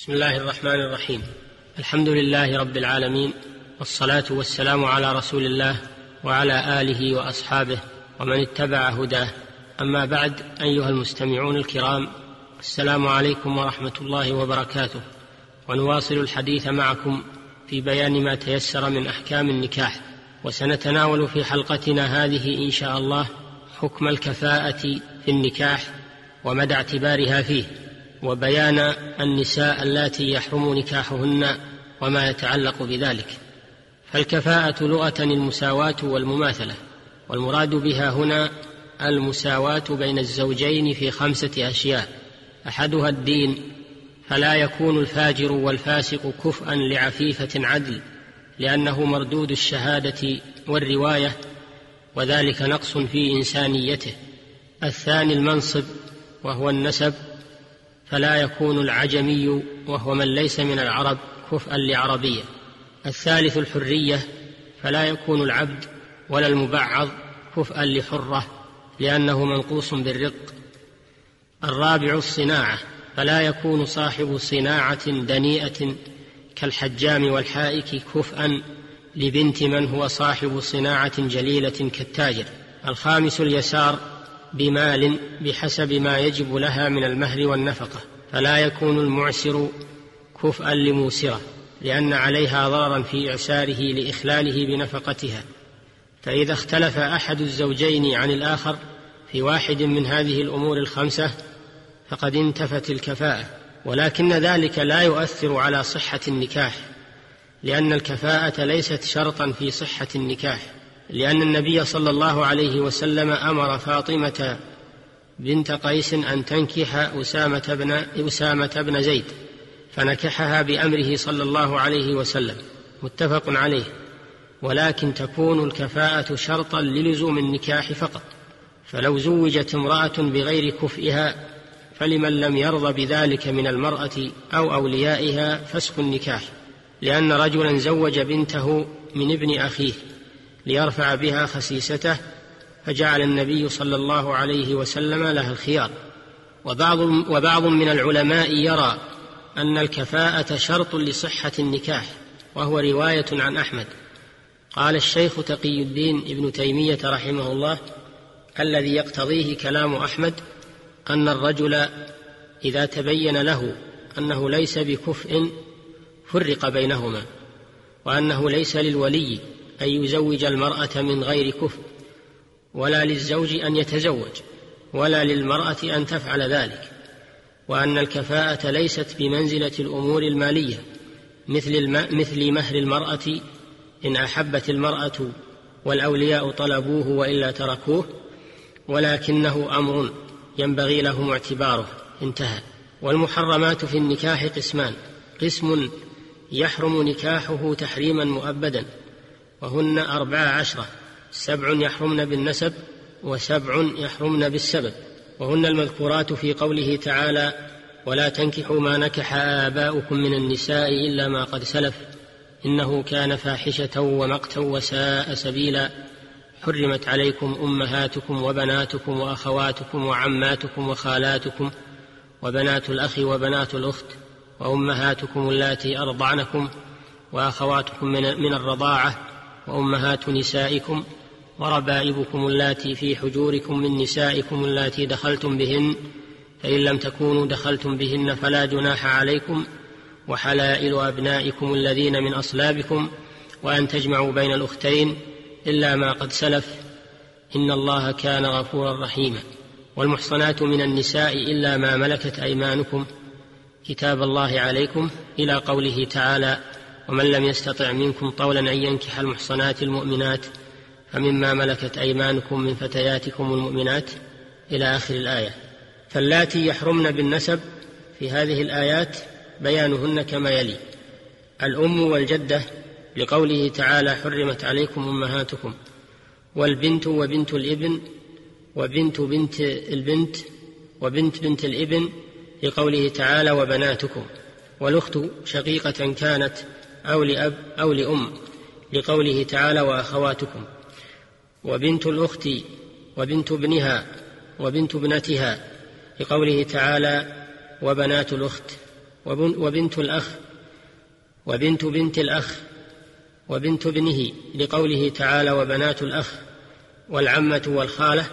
بسم الله الرحمن الرحيم. الحمد لله رب العالمين والصلاة والسلام على رسول الله وعلى آله وأصحابه ومن اتبع هداه. أما بعد أيها المستمعون الكرام السلام عليكم ورحمة الله وبركاته. ونواصل الحديث معكم في بيان ما تيسر من أحكام النكاح. وسنتناول في حلقتنا هذه إن شاء الله حكم الكفاءة في النكاح ومدى اعتبارها فيه. وبيان النساء اللاتي يحرم نكاحهن وما يتعلق بذلك. فالكفاءة لغة المساواة والمماثلة والمراد بها هنا المساواة بين الزوجين في خمسة أشياء. أحدها الدين فلا يكون الفاجر والفاسق كفءا لعفيفة عدل لأنه مردود الشهادة والرواية وذلك نقص في إنسانيته. الثاني المنصب وهو النسب فلا يكون العجمي وهو من ليس من العرب كفءا لعربية. الثالث الحرية فلا يكون العبد ولا المبعض كفءا لحرة لأنه منقوص بالرق. الرابع الصناعة فلا يكون صاحب صناعة دنيئة كالحجام والحائك كفءا لبنت من هو صاحب صناعة جليلة كالتاجر. الخامس اليسار بمال بحسب ما يجب لها من المهر والنفقة فلا يكون المعسر كفءا لموسرة لأن عليها ضررا في إعساره لإخلاله بنفقتها. فإذا اختلف أحد الزوجين عن الآخر في واحد من هذه الأمور الخمسة فقد انتفت الكفاءة ولكن ذلك لا يؤثر على صحة النكاح لأن الكفاءة ليست شرطا في صحة النكاح. لأن النبي صلى الله عليه وسلم أمر فاطمة بنت قيس أن تنكح أسامة بن أسامة بن زيد فنكحها بأمره صلى الله عليه وسلم متفق عليه ولكن تكون الكفاءة شرطا للزوم النكاح فقط. فلو زوجت امرأة بغير كفئها فلمن لم يرضى بذلك من المرأة أو أوليائها فسخ النكاح لأن رجلا زوج بنته من ابن أخيه. ليرفع بها خسيسته فجعل النبي صلى الله عليه وسلم لها الخيار. وبعض وبعض من العلماء يرى أن الكفاءة شرط لصحة النكاح وهو رواية عن أحمد. قال الشيخ تقي الدين ابن تيمية رحمه الله الذي يقتضيه كلام أحمد أن الرجل إذا تبين له أنه ليس بكفء فرق بينهما وأنه ليس للولي أن يزوج المرأة من غير كفر ولا للزوج أن يتزوج ولا للمرأة أن تفعل ذلك وأن الكفاءة ليست بمنزلة الأمور المالية مثل. مثل مهر المرأة إن أحبت المرأة والأولياء طلبوه وإلا تركوه ولكنه أمر ينبغي لهم اعتباره انتهى والمحرمات في النكاح قسمان قسم يحرم نكاحه تحريما مؤبدا وهن أربع عشرة سبع يحرمن بالنسب وسبع يحرمن بالسبب وهن المذكورات في قوله تعالى ولا تنكحوا ما نكح آباؤكم من النساء إلا ما قد سلف إنه كان فاحشة ومقتا وساء سبيلا حرمت عليكم أمهاتكم وبناتكم وأخواتكم وعماتكم وخالاتكم وبنات الأخ وبنات الأخت وأمهاتكم اللاتي أرضعنكم وأخواتكم من الرضاعة وأمهات نسائكم وربائبكم اللاتي في حجوركم من نسائكم اللاتي دخلتم بهن فإن لم تكونوا دخلتم بهن فلا جناح عليكم وحلائل أبنائكم الذين من أصلابكم وأن تجمعوا بين الأختين إلا ما قد سلف. إن الله كان غفورا رحيما. والمحصنات من النساء إلا ما ملكت أيمانكم. كتاب الله عليكم. إلى قوله تعالى ومن لم يستطع منكم طولا أن ينكح المحصنات المؤمنات فمما ملكت أيمانكم من فتياتكم المؤمنات إلى آخر الآية. فاللاتي يحرمن بالنسب في هذه الآيات بيانهن كما يلي. الأم والجدة لقوله تعالى حرمت عليكم أمهاتكم. والبنت وبنت الإبن وبنت بنت البنت وبنت بنت الإبن لقوله تعالى وبناتكم. والأخت شقيقة كانت أو لأب أو لأم لقوله تعالى وأخواتكم وبنت الأخت وبنت ابنها وبنت ابنتها لقوله تعالى وبنات الأخت وبنت الأخ وبنت بنت الأخ وبنت ابنه لقوله تعالى وبنات الأخ والعمة والخالة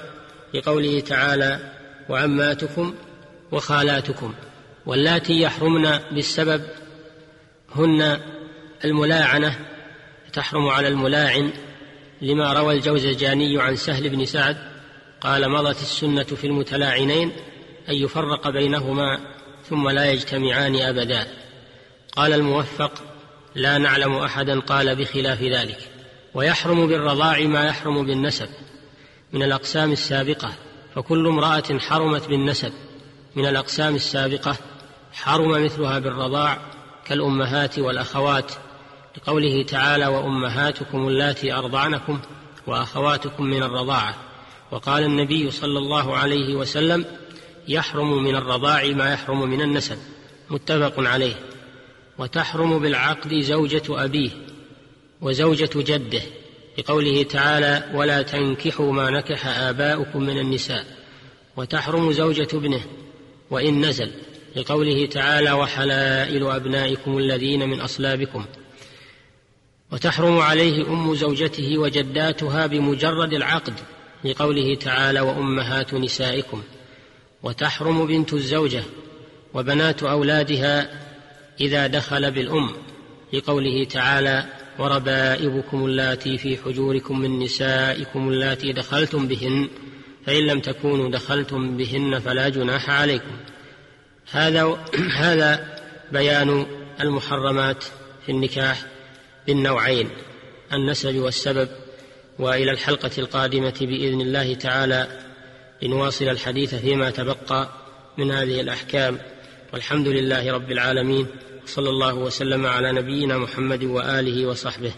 لقوله تعالى وعماتكم وخالاتكم واللاتي يحرمن بالسبب هن الملاعنة تحرم على الملاعن لما روى الجوزجاني عن سهل بن سعد قال مضت السنة في المتلاعنين أن يفرق بينهما ثم لا يجتمعان أبدا قال الموفق لا نعلم أحدا قال بخلاف ذلك ويحرم بالرضاع ما يحرم بالنسب. من الأقسام السابقة فكل امرأة حرمت بالنسب. من الأقسام السابقة حرم مثلها بالرضاع كالأمهات والأخوات لقوله تعالى وأمهاتكم اللاتي أرضعنكم وأخواتكم من الرضاعة. وقال النبي صلى الله عليه وسلم يحرم من الرضاع ما يحرم من النسب. متفق عليه. وتحرم بالعقد زوجة أبيه وزوجة جده لقوله تعالى ولا تنكحوا ما نكح آباؤكم من النساء. وتحرم زوجة ابنه وإن نزل لقوله تعالى وحلائل أبنائكم الذين من أصلابكم. وتحرم عليه أم زوجته وجداتها بمجرد العقد لقوله تعالى وأمهات نسائكم. وتحرم بنت الزوجة وبنات أولادها إذا دخل بالأم لقوله تعالى وربائبكم اللاتي في حجوركم من نسائكم اللاتي دخلتم بهن فإن لم تكونوا دخلتم بهن فلا جناح عليكم. هذا هذا بيان المحرمات في النكاح بالنوعين النسب والسبب وإلى الحلقة القادمة بإذن الله تعالى لنواصل الحديث فيما تبقى من هذه الأحكام. والحمد لله رب العالمين صلى الله وسلم على نبينا محمد وآله وصحبه.